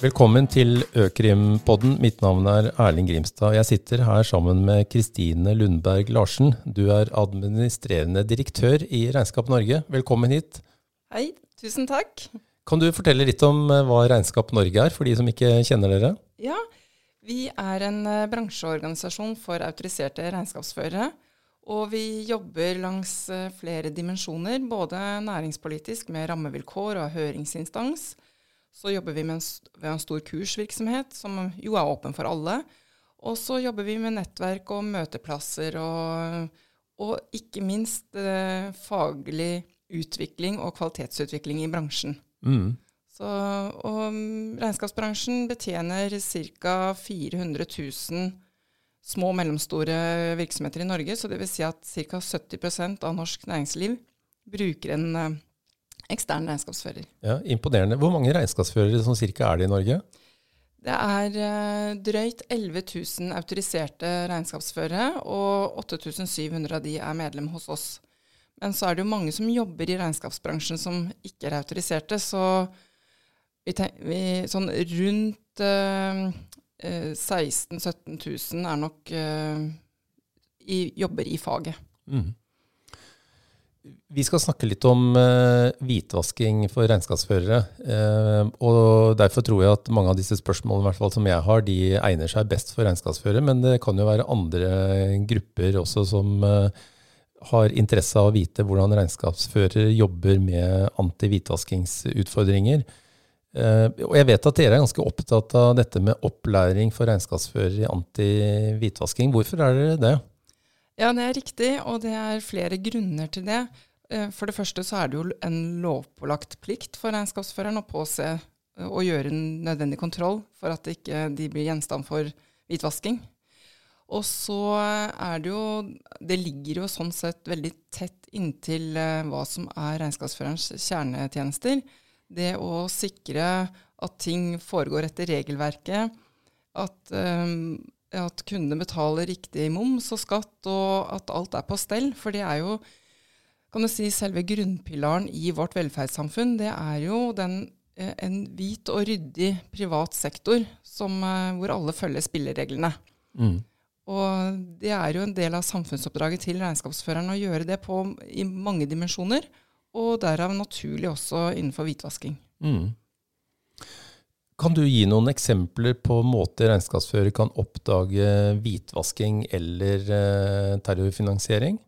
Velkommen til Økrimpodden. Mitt navn er Erling Grimstad. Jeg sitter her sammen med Kristine Lundberg Larsen. Du er administrerende direktør i Regnskap Norge. Velkommen hit. Hei, tusen takk. Kan du fortelle litt om eh, hva Regnskap Norge er, for de som ikke kjenner dere? Ja, vi er en eh, bransjeorganisasjon for autoriserte regnskapsførere. Og vi jobber langs eh, flere dimensjoner, både næringspolitisk med rammevilkår og høringsinstans så jobber vi med en, ved en stor kursvirksomhet, som jo er åpen for alle. Og så jobber vi med nettverk og møteplasser og, og ikke minst eh, faglig utvikling og kvalitetsutvikling i bransjen. Mm. Så, og mm, regnskapsbransjen betjener ca. 400 000 små og mellomstore virksomheter i Norge. Så det vil si at ca. 70% av norsk næringsliv bruker en eh, ekstern regnskapsfører. Ja, Imponerende. Hvor mange regnskapsførere som cirka er det i Norge? Det er uh, drøyt 11 000 autoriserte regnskapsførere, og 8700 av de er medlem hos oss. Men så er det jo mange som jobber i regnskapsbransjen som ikke er autoriserte, så vi vi, sånn rundt uh, 16 000-17 000 er nok eh, i, jobber i faget. Mm. Vi skal snakke litt om eh, hvitvasking for regnskapsførere. Eh, og Derfor tror jeg at mange av disse spørsmålene fall som jeg har, de egner seg best for regnskapsførere. Men det kan jo være andre grupper også som eh, har interesse av å vite hvordan regnskapsførere jobber med anti-hvitvaskingsutfordringer. og jeg vet at dere er ganske opptatt av dette med opplæring for regnskapsførere i anti-hvitvasking. Hvorfor er dere det? Ja, det er riktig, og det er flere grunner til det. Eh, for det første så er det jo en lovpålagt plikt for regnskapsføreren å påse eh, og gjøre en nødvendig kontroll for at de ikke blir gjenstand for hvitvasking. Og så er det jo Det ligger jo sånn sett veldig tett inntil eh, hva som er regnskapsførerens kjernetjenester. Det å sikre at ting foregår etter regelverket. At um, at kundene betaler riktig moms og skatt, og at alt er på stell. For det er jo kan du si, selve grunnpilaren i vårt velferdssamfunn. Det er jo den, eh, en hvit og ryddig privat sektor som, eh, hvor alle følger spillereglene. Mm. Og det er jo en del av samfunnsoppdraget til regnskapsføreren å gjøre det på, i mange dimensjoner, og derav naturlig også innenfor hvitvasking. Mm. Kan du gi noen eksempler på måter regnskapsfører kan oppdage hvitvasking eller eh, terrorfinansiering?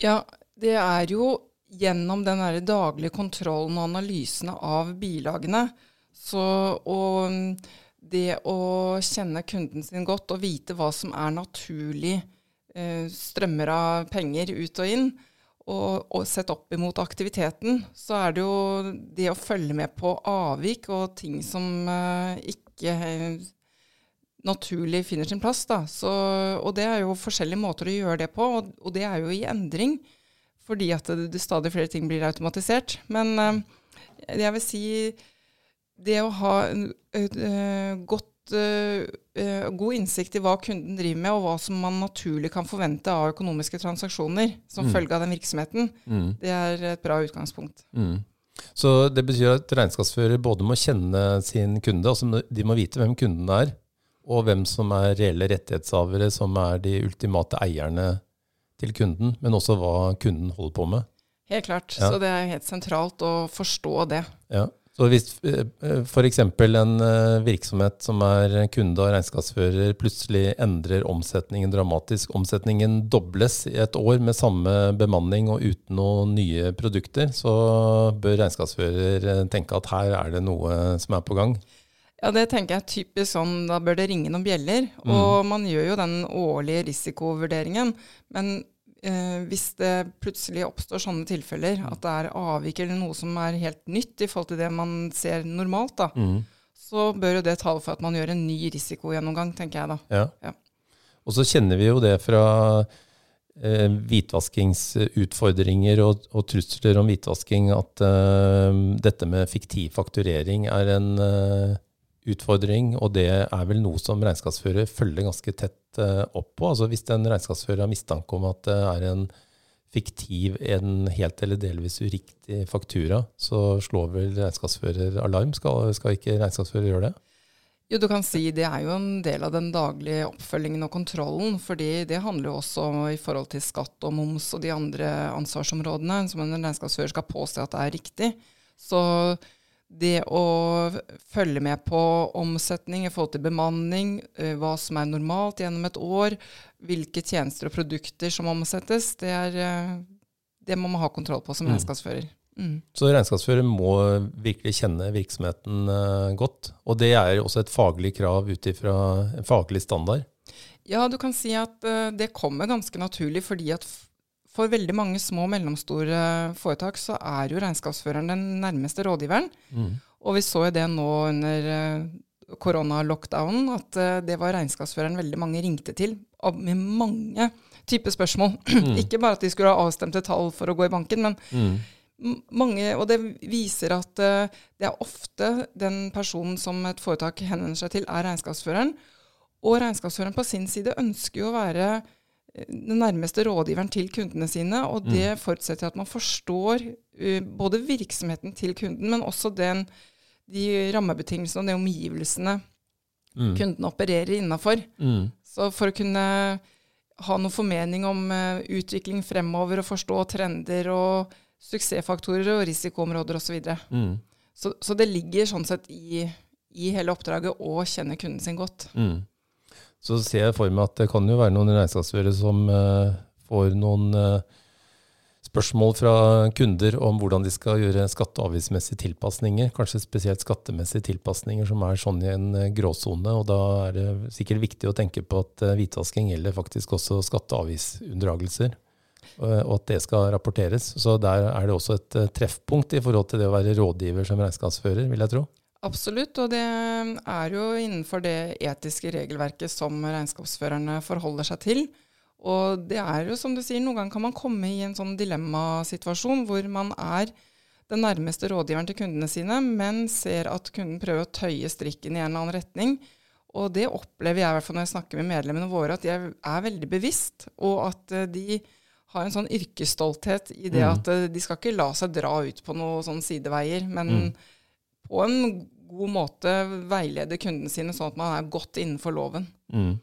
Ja, det er jo gjennom den daglige kontrollen og analysene av bilagene. Så, og mm, det å kjenne kunden sin godt og vite hva som er naturlig eh, strømmer av penger ut og inn, og, og sett opp imot aktiviteten, så er det jo det å følge med på avvik og ting som uh, ikke uh, naturlig finner sin plass. Da. Så, og det er jo forskjellige måter å gjøre det på, og, og det er jo i endring. Fordi at det, det stadig flere ting blir automatisert. Men uh, jeg vil si det å ha godt uh, god innsikt i hva kunden driver med, og hva som man naturlig kan forvente av økonomiske transaksjoner som mm. følge av den virksomheten, mm. det er et bra utgangspunkt. Mm. Så det betyr at regnskapsfører både må kjenne sin kunde, altså de må vite hvem kunden er, og hvem som er reelle rettighetshavere, som er de ultimate eierne til kunden, men også hva kunden holder på med. Helt klart. Ja. Så det er helt sentralt å forstå det. Ja. Så hvis eh, eh, f.eks. en eh, virksomhet som er kunde og regnskapsfører, plutselig endrer omsetningen dramatisk, omsetningen dobles i et år med samme bemanning og uten noen nye produkter, så bør regnskapsfører tenke at her er det noe som er på gang. Ja, det tenker jeg typisk sånn, da bør det ringe noen bjeller. Mm. Og man gjør jo den årlige risikovurderingen. Men eh, hvis det plutselig oppstår sånne tilfeller, at det er avvik eller noe som er helt nytt i forhold til det man ser normalt, da, mm. så bør jo det tale for at man gjør en ny risikogjennomgang, tenker jeg da. Ja. ja. Og så kjenner vi jo det fra eh, hvitvaskingsutfordringer og, og, trusler om hvitvasking at eh, dette med fiktiv fakturering er en eh, utfordring, og det er vel noe som regnskapsfører følger ganske tett uh, opp på. Altså Hvis en regnskapsfører har mistanke om at det er en fiktiv, en helt eller delvis uriktig faktura, så slår vel regnskapsfører alarm. Skal, skal ikke regnskapsfører gjøre det? Jo, du kan si det er jo en del av den daglige oppfølgingen og kontrollen. fordi det handler jo også i forhold til skatt og moms og de andre ansvarsområdene som en regnskapsfører skal påse at det er riktig. Så det å følge med på omsetning i forhold til bemanning, eh, hva som er normalt gjennom et år, hvilke tjenester og produkter som omsettes, det, er, eh, det må man ha kontroll på som mm. regnskapsfører. Mm. Så regnskapsfører må virkelig kjenne virksomheten uh, godt. Og det er også et faglig krav ut ifra en faglig standard? Ja, du kan si at det kommer ganske naturlig fordi at for veldig mange små og mellomstore foretak så er jo regnskapsføreren den nærmeste rådgiveren. Mm. Og vi så jo det nå under uh, koronalockdownen, at uh, det var regnskapsføreren veldig mange ringte til med mange typer spørsmål. Mm. Ikke bare at de skulle ha avstemte tall for å gå i banken, men mm. mange, og det viser at uh, det er ofte den personen som et foretak henvender seg til, er regnskapsføreren. Og regnskapsføreren på sin side ønsker jo å være den nærmeste rådgiveren til kundene sine. Og det mm. forutsetter at man forstår uh, både virksomheten til kunden, men også den, de rammebetingelsene og de omgivelsene mm. kunden opererer innafor. Mm. Så for å kunne ha noen formening om uh, utvikling fremover og forstå trender og suksessfaktorer og risikoområder osv. Så, mm. så Så det ligger sånn sett i, i hele oppdraget å kjenne kunden sin godt. Mm. Så ser jeg for meg at det kan jo være noen regnskapsførere som uh, får noen uh, spørsmål fra kunder om hvordan de skal gjøre skatte- og avgiftsmessige tilpasninger. Kanskje spesielt skattemessige tilpasninger som er sånn i en uh, gråsone. Og da er det sikkert viktig å tenke på at hvitvasking gjelder faktisk også skatte- og avgiftsunndragelser. Og at det skal rapporteres. Så der er det også et treffpunkt i forhold til det å være rådgiver som regnskapsfører, vil jeg tro. Absolutt, og det er jo innenfor det etiske regelverket som regnskapsførerne forholder seg til. Og det er jo som du sier, noen ganger kan man komme i en sånn dilemmasituasjon hvor man er den nærmeste rådgiveren til kundene sine, men ser at kunden prøver å tøye strikken i en eller annen retning. Og det opplever jeg i hvert fall når jeg snakker med medlemmene våre, at de er veldig bevisst, og at eh, de har en sånn yrkesstolthet i det mm. at eh, de skal ikke la seg dra ut på noen sånne sideveier, men mm på en god måte veilede kundene sine, sånn at man er godt innenfor loven. Mm.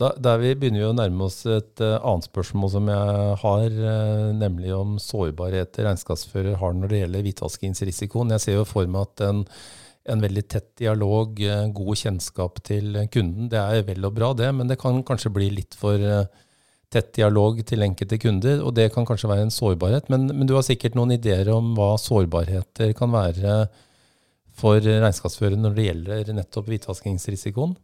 Da, der vi begynner vi å nærme oss et uh, annet spørsmål som jeg har, uh, nemlig om sårbarheter regnskapsfører har når det gjelder hvitvaskingsrisikoen. Jeg ser jo for meg at en, en veldig tett dialog, uh, god kjennskap til kunden, det er vel og bra, det, men det kan kanskje bli litt for tett dialog til enkelte kunder, og det kan kanskje være en sårbarhet. Men, men du har sikkert noen ideer om hva sårbarheter kan være for regnskapsfører når det gjelder nettopp hvitvaskingsrisikoen?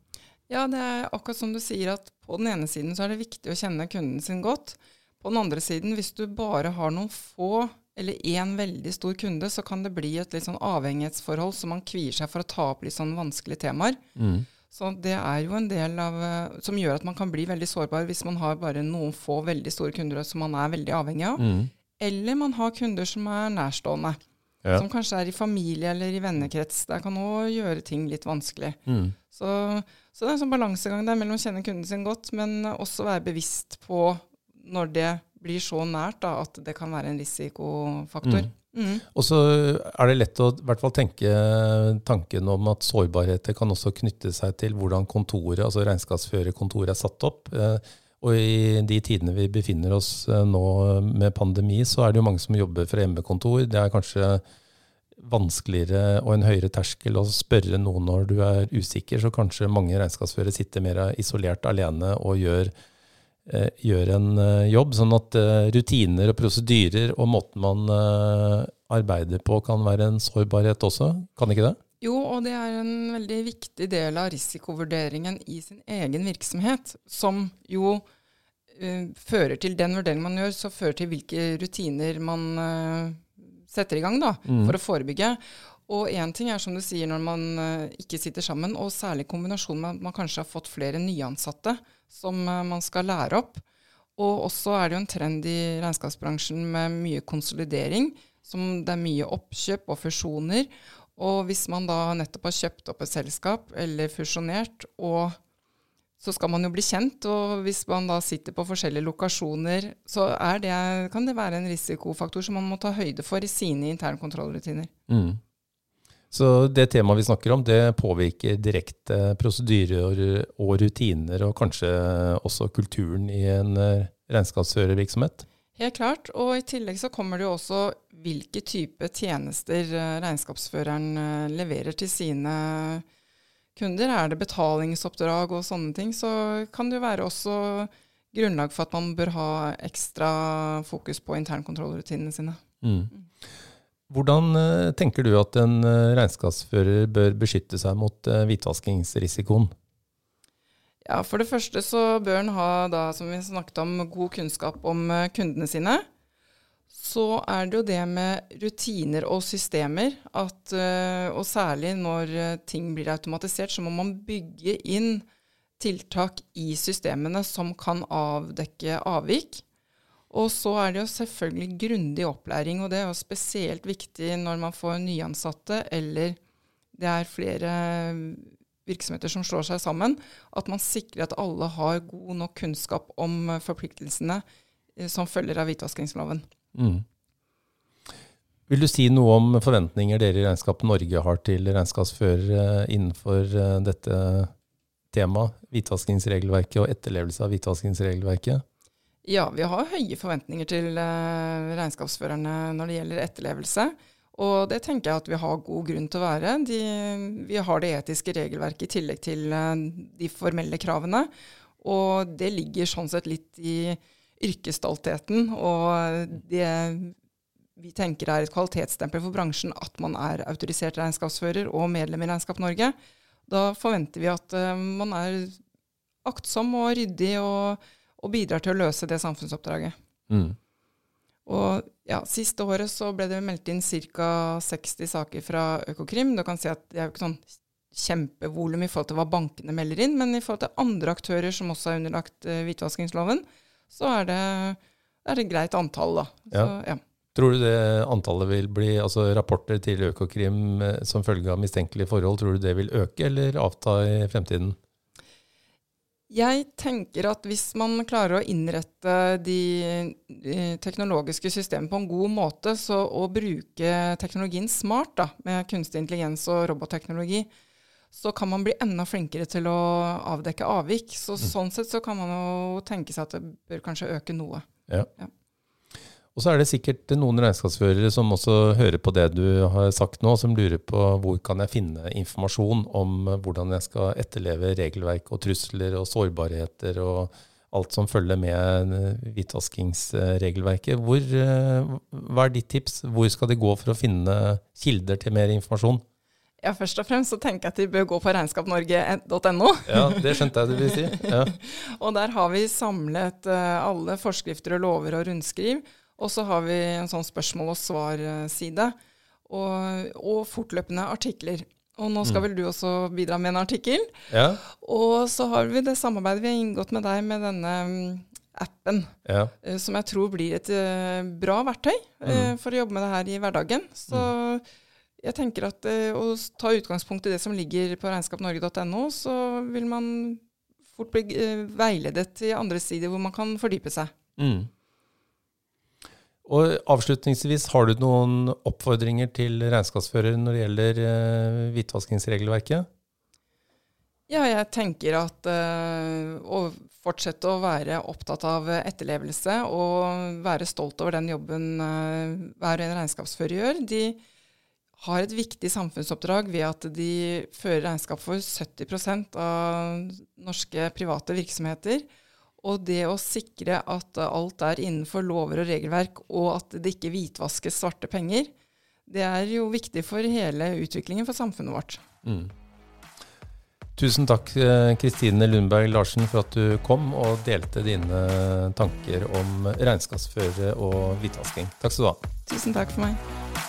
Ja, det er akkurat som du sier at på den ene siden så er det viktig å kjenne kunden sin godt. På den andre siden, hvis du bare har noen få eller én veldig stor kunde, så kan det bli et litt sånn avhengighetsforhold som man kvier seg for å ta opp litt sånn vanskelige temaer. Mm. Så det er jo en del av som gjør at man kan bli veldig sårbar hvis man har bare noen få veldig store kunder som man er veldig avhengig av. Mm. Eller man har kunder som er nærstående ja. som kanskje er i familie eller i vennekrets. Det kan òg gjøre ting litt vanskelig. Mm. Så, så, det er en sånn balansegang der mellom å kjenne kunden sin godt, men også være bevisst på når det blir så nært da, at det kan være en risikofaktor. Mm. Mm. Og så er det lett å i hvert fall tenke tanken om at sårbarheter kan også knytte seg til hvordan kontoret, altså regnskapsførerkontoret er satt opp. Eh, og i de tidene vi befinner oss eh, nå med pandemi, så er det jo mange som jobber fra hjemmekontor. Det er kanskje vanskeligere og en høyere terskel å spørre noen når du er usikker, så kanskje mange regnskapsførere sitter mer isolert alene og gjør, eh, gjør en eh, jobb. Sånn at rutiner og prosedyrer og måten man arbeider på, kan være en sårbarhet også. Kan ikke det? Jo, og det er en veldig viktig del av risikovurderingen i sin egen virksomhet, som jo uh, fører til den vurderingen man gjør, så fører til hvilke rutiner man uh, setter i gang da, mm. for å forebygge. Og én ting er som du sier når man uh, ikke sitter sammen, og særlig i kombinasjon med at man kanskje har fått flere nyansatte som man skal lære opp. Og også er det jo en trend i regnskapsbransjen med mye konsolidering. Som det er mye oppkjøp og fusjoner. Og hvis man da nettopp har kjøpt opp et selskap eller fusjonert, og så skal man jo bli kjent. Og hvis man da sitter på forskjellige lokasjoner, så det, kan det være en risikofaktor som man må ta høyde for i sine internkontrollrutiner. Mm. Så det temaet vi snakker om, det påvirker direkte prosedyrer og rutiner, og kanskje også kulturen i en eh, regnskapsførervirksomhet? Helt klart. Og i tillegg så kommer det jo også hvilke type tjenester eh, regnskapsføreren eh, leverer til sine kunder. Er det betalingsoppdrag og sånne ting, så kan det jo være også grunnlag for at man bør ha ekstra fokus på internkontrollrutinene sine. Mm. Hvordan eh, tenker du at en regnskapsfører bør beskytte seg mot hvitvaskingsrisikoen? Ja, For det første så bør en ha, da, som vi snakket om, god kunnskap om kundene sine så er det jo det med rutiner og systemer at, eh, Og særlig når eh, ting blir automatisert, så må man bygge inn tiltak i systemene som kan avdekke avvik. Og så er det jo selvfølgelig grundig opplæring, og det er jo spesielt viktig når man får nyansatte eller det er flere virksomheter som slår seg sammen, at man sikrer at alle har god nok kunnskap om forpliktelsene eh, som følger av hvitvaskingsloven. Mm. Vil du si noe om forventninger dere i Regnskap Norge har til regnskapsførere innenfor eh, dette temaet, hvitvaskingsregelverket og etterlevelse av hvitvaskingsregelverket? Ja, vi har høye forventninger til eh, regnskapsførerne når det gjelder etterlevelse. Og det tenker jeg at vi har god grunn til å være. De, vi har det etiske regelverket i tillegg til eh, de formelle kravene. Og det ligger sånn sett litt i yrkesstoltheten og det vi tenker er et kvalitetsstempel for bransjen at man er autorisert regnskapsfører og medlem i Regnskap Norge. Da forventer vi at uh, man er aktsom og ryddig og, og, bidrar til å løse det samfunnsoppdraget. Mm. Og ja, Siste året så ble det meldt inn ca. 60 saker fra Økokrim. Du kan si at det er jo ikke sånn kjempevolum i forhold til hva bankene melder inn, men i forhold til andre aktører som også er underlagt uh, hvitvaskingsloven, så er det, er det greit antall, da. Så, ja. Tror du det antallet vil bli, altså rapporter til Økokrim eh, som følge av mistenkelige forhold, tror du det vil øke eller avta i fremtiden? Jeg tenker at hvis man klarer å innrette de teknologiske systemene på en god måte, så å bruke teknologien smart, da, med kunstig intelligens og robotteknologi, så kan man bli enda flinkere til å avdekke avvik. Så mm. Sånn sett så kan man jo tenke seg at det bør kanskje øke noe. Ja. ja. Og så er det sikkert noen regnskapsførere som også hører på det du har sagt nå, som lurer på hvor kan jeg finne informasjon om hvordan jeg skal etterleve regelverk og trusler og sårbarheter og alt som følger med hvitvaskingsregelverket. Hvor, eh, hva er ditt tips? Hvor skal de gå for å finne kilder til mer informasjon? Ja, Først og fremst så tenker jeg at de bør gå på regnskapnorge.no. Ja, det skjønte jeg du vil si. Ja. og der har vi samlet alle forskrifter og lover og rundskriv. Og så har vi en sånn spørsmål og svar-side. Og, og, fortløpende artikler. Og nå skal mm. vel du også bidra med en artikkel. Ja. Og så har vi det samarbeidet vi har inngått med deg med denne um, appen, ja. uh, som jeg tror blir et uh, bra verktøy mm. for å jobbe med det her i hverdagen. Så mm jeg tenker at eh, å ta utgangspunkt i det som ligger på regnskapnorge.no, så vil man fort bli eh, veiledet til andre sider hvor man kan fordype seg. Mm. Og Avslutningsvis, har du noen oppfordringer til regnskapsfører når det gjelder eh, hvitvaskingsregelverket? Ja, jeg tenker at uh, å fortsette å være opptatt av etterlevelse og være stolt over den jobben uh, hver en regnskapsfører gjør. De har et viktig samfunnsoppdrag ved at de fører regnskap for 70% av norske private virksomheter. Og det å sikre at alt er innenfor lover og regelverk, og at det ikke hvitvaskes svarte penger, det er jo viktig for hele utviklingen for samfunnet vårt. Mm. Tusen takk Kristine Lundberg Larsen for at du kom og delte dine tanker om regnskapsføre og hvitvasking. Takk skal du ha. Tusen takk for meg.